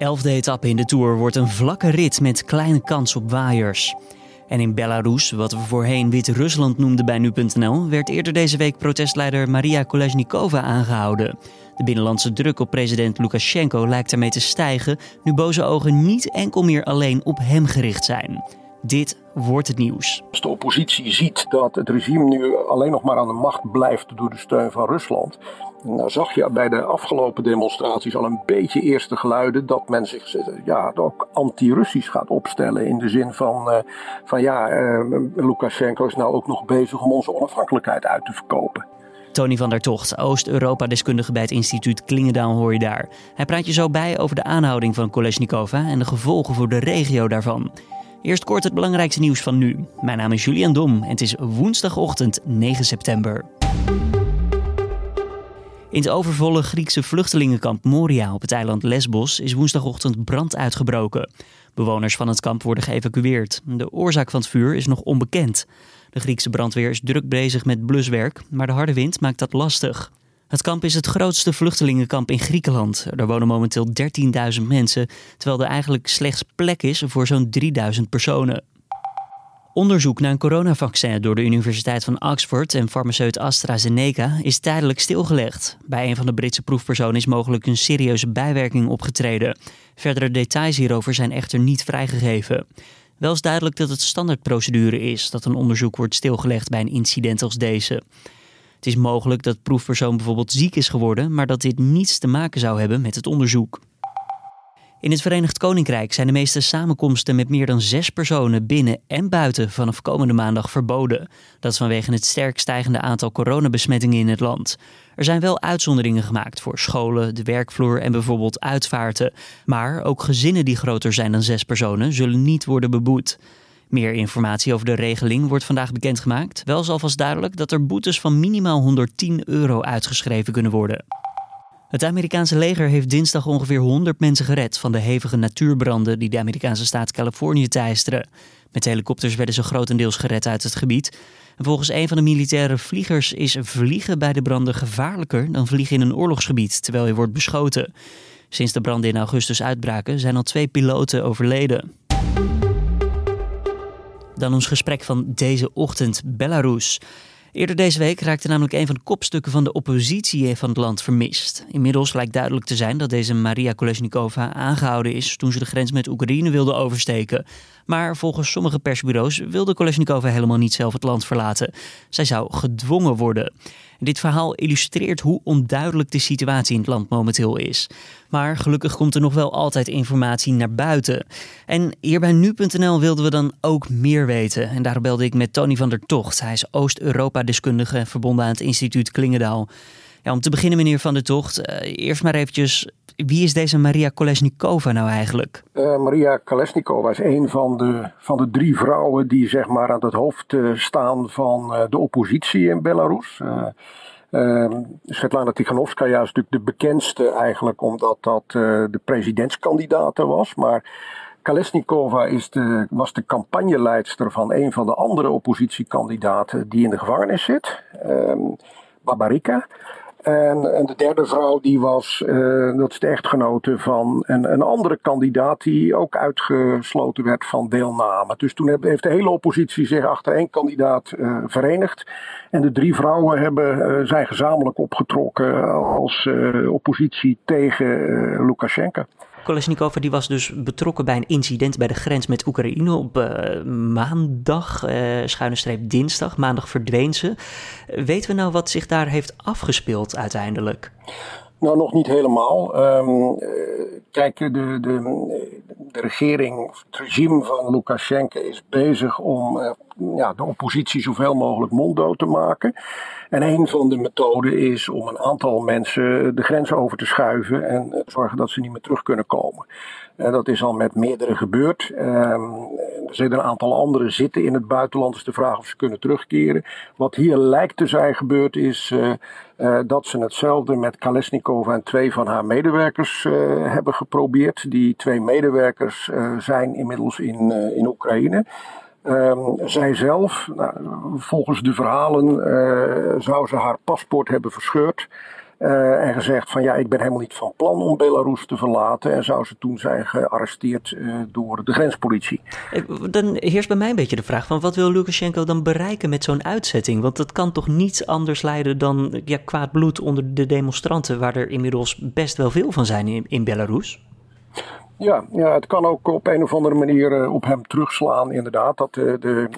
elfde etappe in de Tour wordt een vlakke rit met kleine kans op waaiers. En in Belarus, wat we voorheen Wit-Rusland noemden bij nu.nl, werd eerder deze week protestleider Maria Kolesnikova aangehouden. De binnenlandse druk op president Lukashenko lijkt ermee te stijgen, nu boze ogen niet enkel meer alleen op hem gericht zijn. Dit wordt het nieuws. Als de oppositie ziet dat het regime nu alleen nog maar aan de macht blijft door de steun van Rusland. Nou zag je bij de afgelopen demonstraties al een beetje eerste geluiden dat men zich ja, ook anti-Russisch gaat opstellen. In de zin van, uh, van ja, uh, Lukashenko is nou ook nog bezig om onze onafhankelijkheid uit te verkopen. Tony van der Tocht, Oost-Europa-deskundige bij het instituut Klingendaal, hoor je daar. Hij praat je zo bij over de aanhouding van Kolesnikova en de gevolgen voor de regio daarvan. Eerst kort het belangrijkste nieuws van nu. Mijn naam is Julian Dom en het is woensdagochtend 9 september. In het overvolle Griekse vluchtelingenkamp Moria op het eiland Lesbos is woensdagochtend brand uitgebroken. Bewoners van het kamp worden geëvacueerd. De oorzaak van het vuur is nog onbekend. De Griekse brandweer is druk bezig met bluswerk, maar de harde wind maakt dat lastig. Het kamp is het grootste vluchtelingenkamp in Griekenland. Er wonen momenteel 13.000 mensen, terwijl er eigenlijk slechts plek is voor zo'n 3.000 personen. Onderzoek naar een coronavaccin door de Universiteit van Oxford en farmaceut AstraZeneca is tijdelijk stilgelegd. Bij een van de Britse proefpersonen is mogelijk een serieuze bijwerking opgetreden. Verdere details hierover zijn echter niet vrijgegeven. Wel is duidelijk dat het standaardprocedure is dat een onderzoek wordt stilgelegd bij een incident als deze. Het is mogelijk dat proefpersoon bijvoorbeeld ziek is geworden, maar dat dit niets te maken zou hebben met het onderzoek. In het Verenigd Koninkrijk zijn de meeste samenkomsten met meer dan zes personen binnen en buiten vanaf komende maandag verboden. Dat is vanwege het sterk stijgende aantal coronabesmettingen in het land. Er zijn wel uitzonderingen gemaakt voor scholen, de werkvloer en bijvoorbeeld uitvaarten. Maar ook gezinnen die groter zijn dan zes personen zullen niet worden beboet. Meer informatie over de regeling wordt vandaag bekendgemaakt. Wel is alvast duidelijk dat er boetes van minimaal 110 euro uitgeschreven kunnen worden. Het Amerikaanse leger heeft dinsdag ongeveer 100 mensen gered van de hevige natuurbranden die de Amerikaanse staat Californië teisteren. Met helikopters werden ze grotendeels gered uit het gebied. En volgens een van de militaire vliegers is vliegen bij de branden gevaarlijker dan vliegen in een oorlogsgebied terwijl je wordt beschoten. Sinds de branden in augustus uitbraken zijn al twee piloten overleden. Dan ons gesprek van deze ochtend Belarus. Eerder deze week raakte namelijk een van de kopstukken van de oppositie van het land vermist. Inmiddels lijkt duidelijk te zijn dat deze Maria Kolesnikova aangehouden is toen ze de grens met Oekraïne wilde oversteken. Maar volgens sommige persbureaus wilde Kolesnikova helemaal niet zelf het land verlaten. Zij zou gedwongen worden. Dit verhaal illustreert hoe onduidelijk de situatie in het land momenteel is. Maar gelukkig komt er nog wel altijd informatie naar buiten. En hier bij nu.nl wilden we dan ook meer weten. En daarom belde ik met Tony van der Tocht. Hij is Oost-Europa-deskundige verbonden aan het instituut Klingendaal. Ja, om te beginnen, meneer Van der Tocht, uh, eerst maar eventjes wie is deze Maria Kolesnikova nou eigenlijk? Uh, Maria Kolesnikova is een van de, van de drie vrouwen die zeg maar aan het hoofd uh, staan van de oppositie in Belarus. Svetlana Tikhanovskaya is natuurlijk de bekendste eigenlijk omdat dat de presidentskandidaat was. Maar Kolesnikova is de, was de campagneleidster van een van de andere oppositiekandidaten die in de gevangenis zit, Babarika. En, en, de derde vrouw, die was, uh, dat is de echtgenote van een, een, andere kandidaat die ook uitgesloten werd van deelname. Dus toen heeft de hele oppositie zich achter één kandidaat uh, verenigd. En de drie vrouwen hebben, uh, zijn gezamenlijk opgetrokken als oppositie tegen Lukashenko. Kolesnikova die was dus betrokken bij een incident bij de grens met Oekraïne op uh, maandag, uh, schuine streep dinsdag. Maandag verdween ze. weten we nou wat zich daar heeft afgespeeld uiteindelijk? Nou, nog niet helemaal. Um, kijk, de, de, de regering, het regime van Lukashenko is bezig om uh, ja, de oppositie zoveel mogelijk monddood te maken. En een van de methoden is om een aantal mensen de grens over te schuiven en zorgen dat ze niet meer terug kunnen komen. En dat is al met meerdere gebeurd. Um, er zijn een aantal anderen zitten in het buitenland. Dus de vraag of ze kunnen terugkeren. Wat hier lijkt te zijn gebeurd is uh, uh, dat ze hetzelfde met Kalesnikova en twee van haar medewerkers uh, hebben geprobeerd. Die twee medewerkers zijn inmiddels in, in Oekraïne. Um, zij zelf, nou, volgens de verhalen, zou ze haar paspoort hebben verscheurd. Uh, en gezegd van ja, ik ben helemaal niet van plan om Belarus te verlaten. En zou ze toen zijn gearresteerd uh, door de grenspolitie. Dan heerst bij mij een beetje de vraag van wat wil Lukashenko dan bereiken met zo'n uitzetting? Want dat kan toch niets anders leiden dan ja, kwaad bloed onder de demonstranten, waar er inmiddels best wel veel van zijn in, in Belarus? Ja, ja, het kan ook op een of andere manier uh, op hem terugslaan, inderdaad. Dat de, de,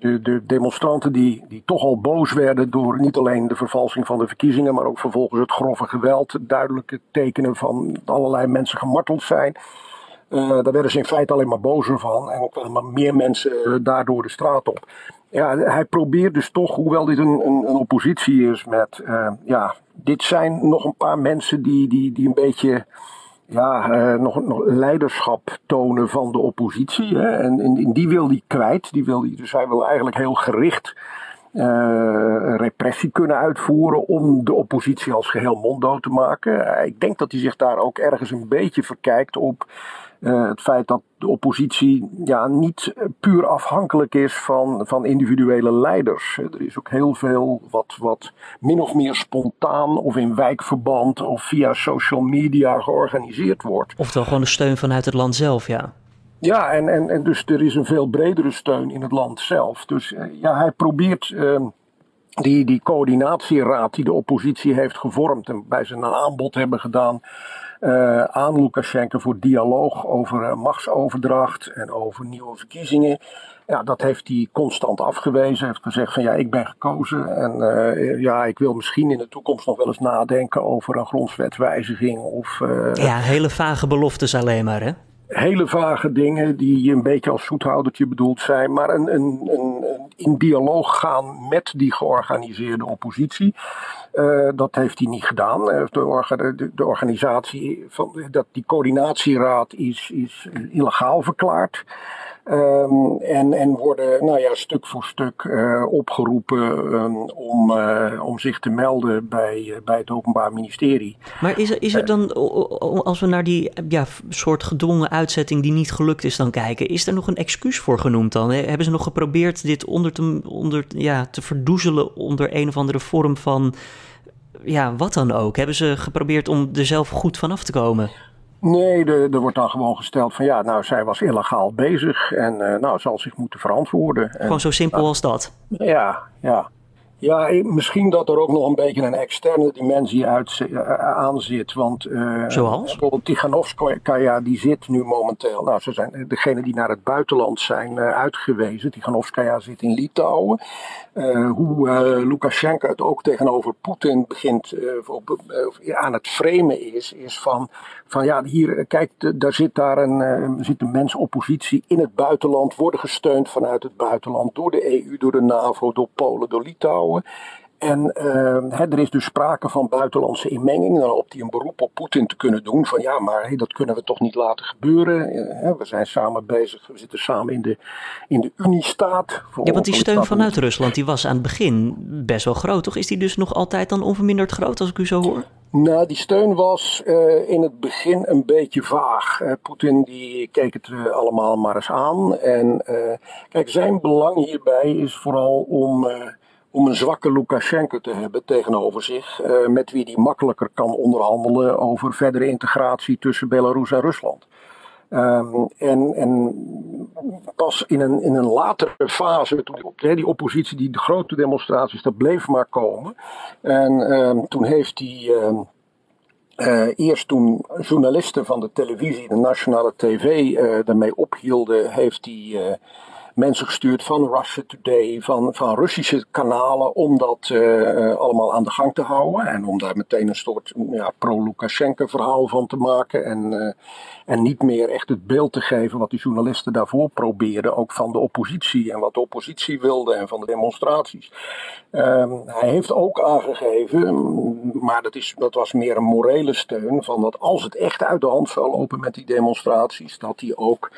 de, de, demonstranten die, die toch al boos werden door niet alleen de vervalsing van de verkiezingen, maar ook vervolgens het grove geweld, duidelijke tekenen van allerlei mensen gemarteld zijn. Uh, daar werden ze in feite alleen maar bozer van en kwamen meer mensen uh, daardoor de straat op. Ja, hij probeert dus toch, hoewel dit een, een, een oppositie is met, uh, ja, dit zijn nog een paar mensen die, die, die een beetje ja, uh, nog, nog leiderschap tonen van de oppositie. Hè? En, en, die wil hij kwijt. Die wil die, dus hij wil eigenlijk heel gericht uh, repressie kunnen uitvoeren om de oppositie als geheel monddood te maken. ik denk dat hij zich daar ook ergens een beetje verkijkt op uh, het feit dat de oppositie ja, niet puur afhankelijk is van, van individuele leiders. Er is ook heel veel wat, wat min of meer spontaan of in wijkverband of via social media georganiseerd wordt. Oftewel gewoon de steun vanuit het land zelf, ja. Ja, en, en, en dus er is een veel bredere steun in het land zelf. Dus ja, hij probeert uh, die, die coördinatieraad die de oppositie heeft gevormd en bij ze een aanbod hebben gedaan uh, aan Lukashenko voor dialoog over uh, machtsoverdracht en over nieuwe verkiezingen. Ja, dat heeft hij constant afgewezen. Hij heeft gezegd van ja, ik ben gekozen en ja, ik wil misschien in de toekomst nog wel eens nadenken over een grondwetswijziging of... ja, hele vage beloftes alleen maar hè? Hele vage dingen die een beetje als zoethoudertje bedoeld zijn, maar een, een, een, in dialoog gaan met die georganiseerde oppositie. Uh, dat heeft hij niet gedaan. De, de, de, organisatie van dat, die coördinatieraad is, is illegaal verklaard. Um, en, en worden nou ja, stuk voor stuk uh, opgeroepen um, om, uh, om zich te melden bij, uh, bij het Openbaar Ministerie. Maar is er, is er dan, als we naar die ja, soort gedwongen uitzetting die niet gelukt is dan kijken, is er nog een excuus voor genoemd dan? Hebben ze nog geprobeerd dit onder te, onder, ja, te verdoezelen onder een of andere vorm van, ja, wat dan ook? Hebben ze geprobeerd om er zelf goed vanaf te komen? Nee, er, er wordt dan gewoon gesteld van ja, nou, zij was illegaal bezig en uh, nou, zal zich moeten verantwoorden. Gewoon zo simpel als dat? Ja, ja. Ja, misschien dat er ook nog een beetje een externe dimensie uit, uh, aan zit. Want uh, Zoals? bijvoorbeeld Tiganovskaya, die zit nu momenteel. Nou, ze zijn degene die naar het buitenland zijn uh, uitgewezen. Tiganovskaya zit in Litouwen. hoe Lukashenko het ook tegenover Poetin begint op, aan het framen is, is van, van ja, hier, kijk, daar zit daar een, zit een mensoppositie in het buitenland, worden gesteund vanuit het buitenland door de EU, door de NAVO, door Polen, door Litouwen. En uh, er is dus sprake van buitenlandse inmenging. Dan hoopt hij een beroep op Poetin te kunnen doen. Van ja, maar hey, dat kunnen we toch niet laten gebeuren. Uh, we zijn samen bezig. We zitten samen in de, in de Uniestaat. Ja, want die steun vanuit Rusland die was aan het begin best wel groot. Toch is die dus nog altijd dan onverminderd groot als ik u zo hoor? Nou, die steun was uh, in het begin een beetje vaag. Uh, Poetin die keek het uh, allemaal maar eens aan. En kijk, zijn belang hierbij is vooral om om een zwakke Lukashenko te hebben tegenover zich, uh, met wie hij makkelijker kan onderhandelen over verdere integratie tussen Belarus en Rusland. Um, en, en pas in een, in een latere fase, toen die, die oppositie, die de grote demonstraties, dat bleef maar komen. En um, toen heeft hij. Um, uh, eerst toen journalisten van de televisie, de nationale tv, uh, daarmee ophielden, heeft hij mensen gestuurd van Russia Today, van, van Russische kanalen, om dat uh, allemaal aan de gang te houden. En om daar meteen een soort ja, pro-Lukashenko verhaal van te maken. En, uh, en niet meer echt het beeld te geven wat die journalisten daarvoor probeerden, ook van de oppositie en wat de oppositie wilde en van de demonstraties. Um, hij heeft ook aangegeven, maar dat, is, dat was meer een morele steun, van dat als het echt uit de hand zou lopen met die demonstraties, dat hij ook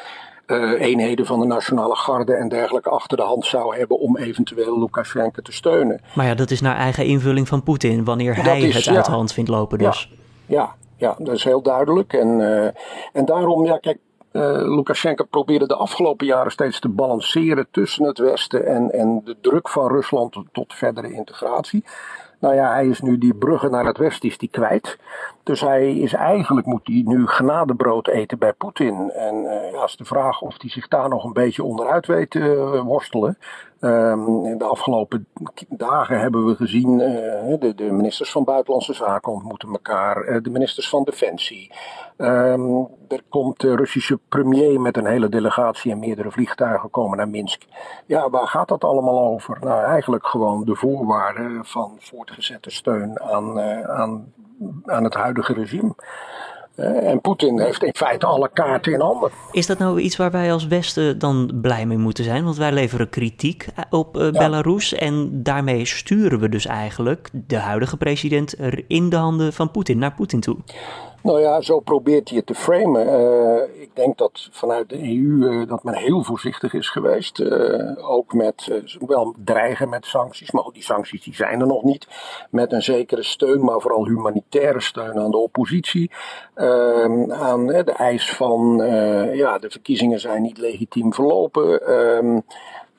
uh, eenheden van de Nationale Garde en dergelijke achter de hand zou hebben om eventueel Lukashenko te steunen. Maar ja, dat is naar eigen invulling van Poetin, wanneer hij is, het uit de hand vindt lopen dus. Ja, ja, ja dat is heel duidelijk. En, uh, en daarom, ja kijk, uh, Lukashenko probeerde de afgelopen jaren steeds te balanceren tussen het Westen en, en de druk van Rusland tot, tot verdere integratie. Nou ja, hij is nu die bruggen naar het westen is die kwijt. Dus hij is eigenlijk, moet hij nu genadebrood eten bij Poetin. En uh, ja, is de vraag of hij zich daar nog een beetje onderuit weet te uh, worstelen. Um, de afgelopen dagen hebben we gezien, uh, de, de, ministers van Buitenlandse Zaken ontmoeten elkaar, de ministers van Defensie. Um, er komt de Russische premier met een hele delegatie en meerdere vliegtuigen komen naar Minsk. Ja, waar gaat dat allemaal over? Nou, eigenlijk gewoon de voorwaarden van voortgezette steun aan, aan aan het huidige regime. Eh, en Poetin heeft in feite alle kaarten in handen. Is dat nou iets waar wij als Westen dan blij mee moeten zijn? Want wij leveren kritiek op uh, Belarus en daarmee sturen we dus eigenlijk de huidige president in de handen van Poetin, naar Poetin toe. Nou ja, zo probeert hij het te framen. Uh, ik denk dat vanuit de EU uh, dat men heel voorzichtig is geweest. Uh, ook met, wel dreigen met sancties, maar die sancties die zijn er nog niet. Met een zekere steun, maar vooral humanitaire steun aan de oppositie. Ehm, aan de eis van, ja, de verkiezingen zijn niet legitiem verlopen.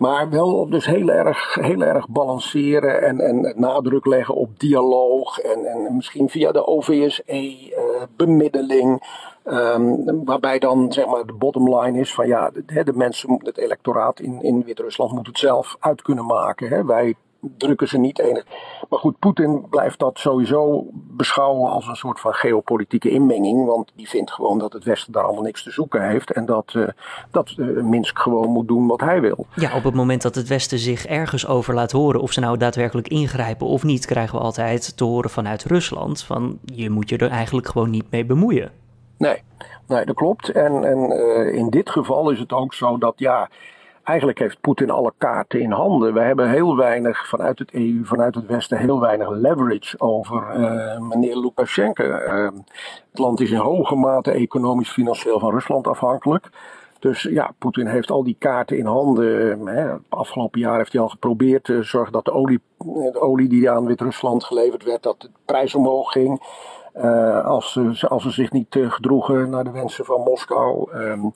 Ehm, maar wel dus heel erg, heel erg balanceren en, en nadruk leggen op dialoog. En, en misschien via de OVSE, uh, bemiddeling. Um, waarbij dan zeg maar de bottom line is van ja, de, de mensen, het electoraat in, in Wit-Rusland moet het zelf uit kunnen maken. Hè. Wij drukken ze niet enig. Maar goed, Poetin blijft dat sowieso beschouwen als een soort van geopolitieke inmenging. Want die vindt gewoon dat het Westen daar allemaal niks te zoeken heeft. En dat, uh, dat uh, Minsk gewoon moet doen wat hij wil. Ja, op het moment dat het Westen zich ergens over laat horen. of ze nou daadwerkelijk ingrijpen of niet. krijgen we altijd te horen vanuit Rusland. van je moet je er eigenlijk gewoon niet mee bemoeien. Nee, nee dat klopt. En, en uh, in dit geval is het ook zo dat ja Eigenlijk heeft Poetin alle kaarten in handen. We hebben heel weinig vanuit het EU, vanuit het Westen, heel weinig leverage over uh, meneer Lukashenko. Uh, het land is in hoge mate economisch, financieel van Rusland afhankelijk. Dus ja, Poetin heeft al die kaarten in handen. Hè. Het afgelopen jaar heeft hij al geprobeerd te zorgen dat de olie, de olie die aan Wit-Rusland geleverd werd, dat de prijs omhoog ging. Als, ze, als ze zich niet gedroegen naar de wensen van Moskou. Um,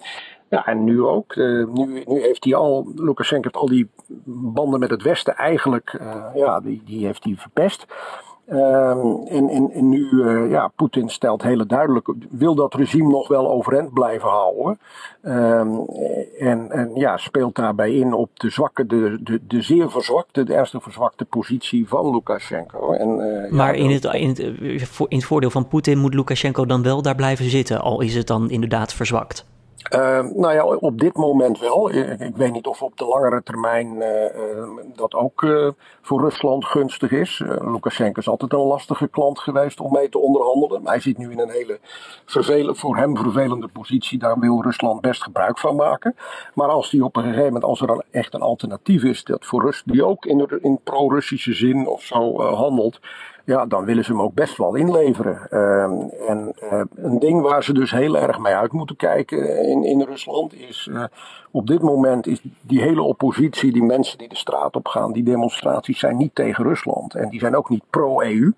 ja, en nu ook. Uh, nu, nu heeft hij al, Lukashenko heeft al die banden met het Westen eigenlijk, uh, ja, die, die heeft hij verpest. Um, en, en, en, nu, uh, ja, Poetin stelt hele duidelijk, wil dat regime nog wel overeind blijven houden. Um, en, en ja, speelt daarbij in op de zwakke, de, de, de zeer verzwakte, de ernstig verzwakte positie van Lukashenko. En, maar ja, in, het, in, het, in het voordeel van Poetin moet Lukashenko dan wel daar blijven zitten, al is het dan inderdaad verzwakt. Uh, nou ja, op dit moment wel. Ik, weet niet of op de langere termijn uh, dat ook uh, voor Rusland gunstig is. Lukashenko is altijd een lastige klant geweest om mee te onderhandelen. Maar hij zit nu in een hele vervelend, voor hem vervelende positie. Daar wil Rusland best gebruik van maken. Maar als die op een gegeven moment, als er dan echt een alternatief is, dat voor Rus, die ook in, in pro-Russische zin of zo handelt ja, dan willen ze hem ook best wel inleveren. Uh, en uh, een ding waar ze dus heel erg mee uit moeten kijken in, in Rusland is. Op dit moment is die hele oppositie, die mensen die de straat op gaan, die demonstraties zijn niet tegen Rusland. En die zijn ook niet pro-EU.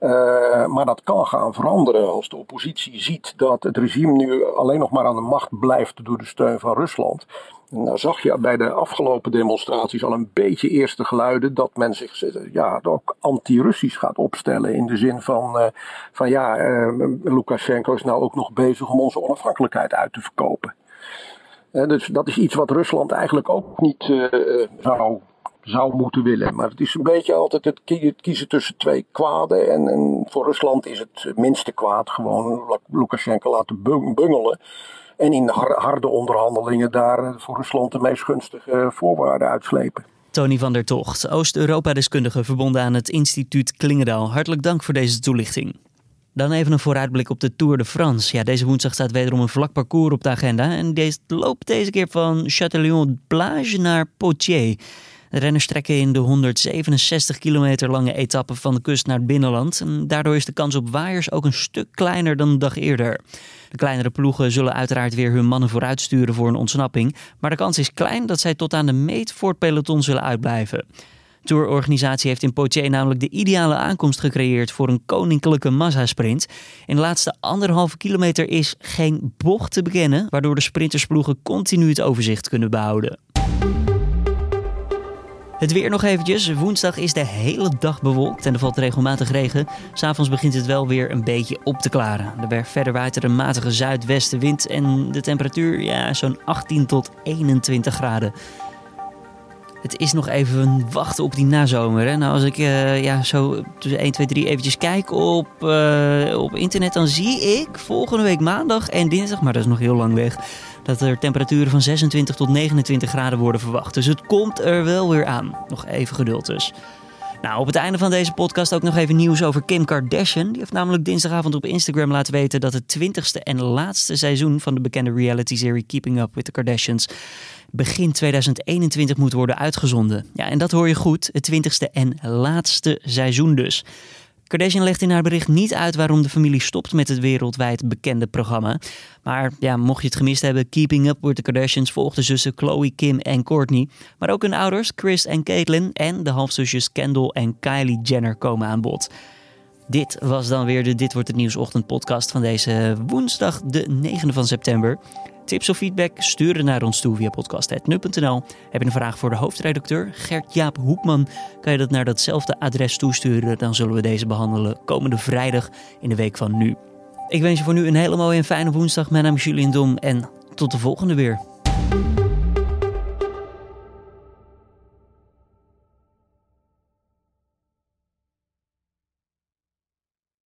Uh, maar dat kan gaan veranderen als de oppositie ziet dat het regime nu alleen nog maar aan de macht blijft door de steun van Rusland. Nou zag je bij de afgelopen demonstraties al een beetje eerste geluiden dat men zich ja, ook anti-Russisch gaat opstellen. In de zin van, uh, van ja, Lukashenko is nou ook nog bezig om onze onafhankelijkheid uit te verkopen. Uh, dus dat is iets wat Rusland eigenlijk ook niet zou, zou moeten willen. Maar het is een beetje altijd het kiezen tussen twee kwaden. En, en voor Rusland is het minste kwaad gewoon Lukashenko laten bungelen. En in harde onderhandelingen daar voor Rusland de meest gunstige voorwaarden uitslepen. Tony van der Tocht, Oost-Europa-deskundige verbonden aan het instituut Klingendaal. Hartelijk dank voor deze toelichting. Dan even een vooruitblik op de Tour de France. Ja, deze woensdag staat wederom een vlak parcours op de agenda. En deze loopt deze keer van Châtillon-Plage naar Poitiers. De renners trekken in de 167 kilometer lange etappe van de kust naar het binnenland. En daardoor is de kans op waaiers ook een stuk kleiner dan de dag eerder. De kleinere ploegen zullen uiteraard weer hun mannen vooruitsturen voor een ontsnapping. Maar de kans is klein dat zij tot aan de meet voor het peloton zullen uitblijven. Tourorganisatie heeft in Poitiers namelijk de ideale aankomst gecreëerd voor een koninklijke massasprint. In de laatste anderhalve kilometer is geen bocht te bekennen, waardoor de sprintersploegen continu het overzicht kunnen behouden. Het weer nog eventjes. Woensdag is de hele dag bewolkt en er valt regelmatig regen. S'avonds begint het wel weer een beetje op te klaren. Er verder waait er een matige zuidwestenwind en de temperatuur ja, zo'n 18 tot 21 graden. Het is nog even wachten op die nazomer. Hè? Nou, als ik uh, ja, zo tussen 1, 2, 3 eventjes kijk op, uh, op internet, dan zie ik volgende week maandag en dinsdag, maar dat is nog heel lang weg, dat er temperaturen van 26 tot 29 graden worden verwacht. Dus het komt er wel weer aan. Nog even geduld dus. Nou, op het einde van deze podcast ook nog even nieuws over Kim Kardashian. Die heeft namelijk dinsdagavond op Instagram laten weten dat het twintigste en laatste seizoen van de bekende reality-serie Keeping Up with the Kardashians begin 2021 moet worden uitgezonden. Ja, en dat hoor je goed, het twintigste en laatste seizoen dus. Kardashian legt in haar bericht niet uit waarom de familie stopt met het wereldwijd bekende programma. Maar ja, mocht je het gemist hebben, Keeping Up with the Kardashians volgde zussen Chloe, Kim en Courtney. Maar ook hun ouders, Chris en Caitlyn en de halfzusjes Kendall en Kylie Jenner komen aan bod. Dit was dan weer de Dit Wordt Het Nieuws podcast van deze woensdag de 9e van september. Tips of feedback? Stuur naar ons toe via podcast.nu.nl. Heb je een vraag voor de hoofdredacteur Gert-Jaap Hoekman? Kan je dat naar datzelfde adres toesturen? Dan zullen we deze behandelen komende vrijdag in de week van nu. Ik wens je voor nu een hele mooie en fijne woensdag. Mijn naam is Julian Dom en tot de volgende weer.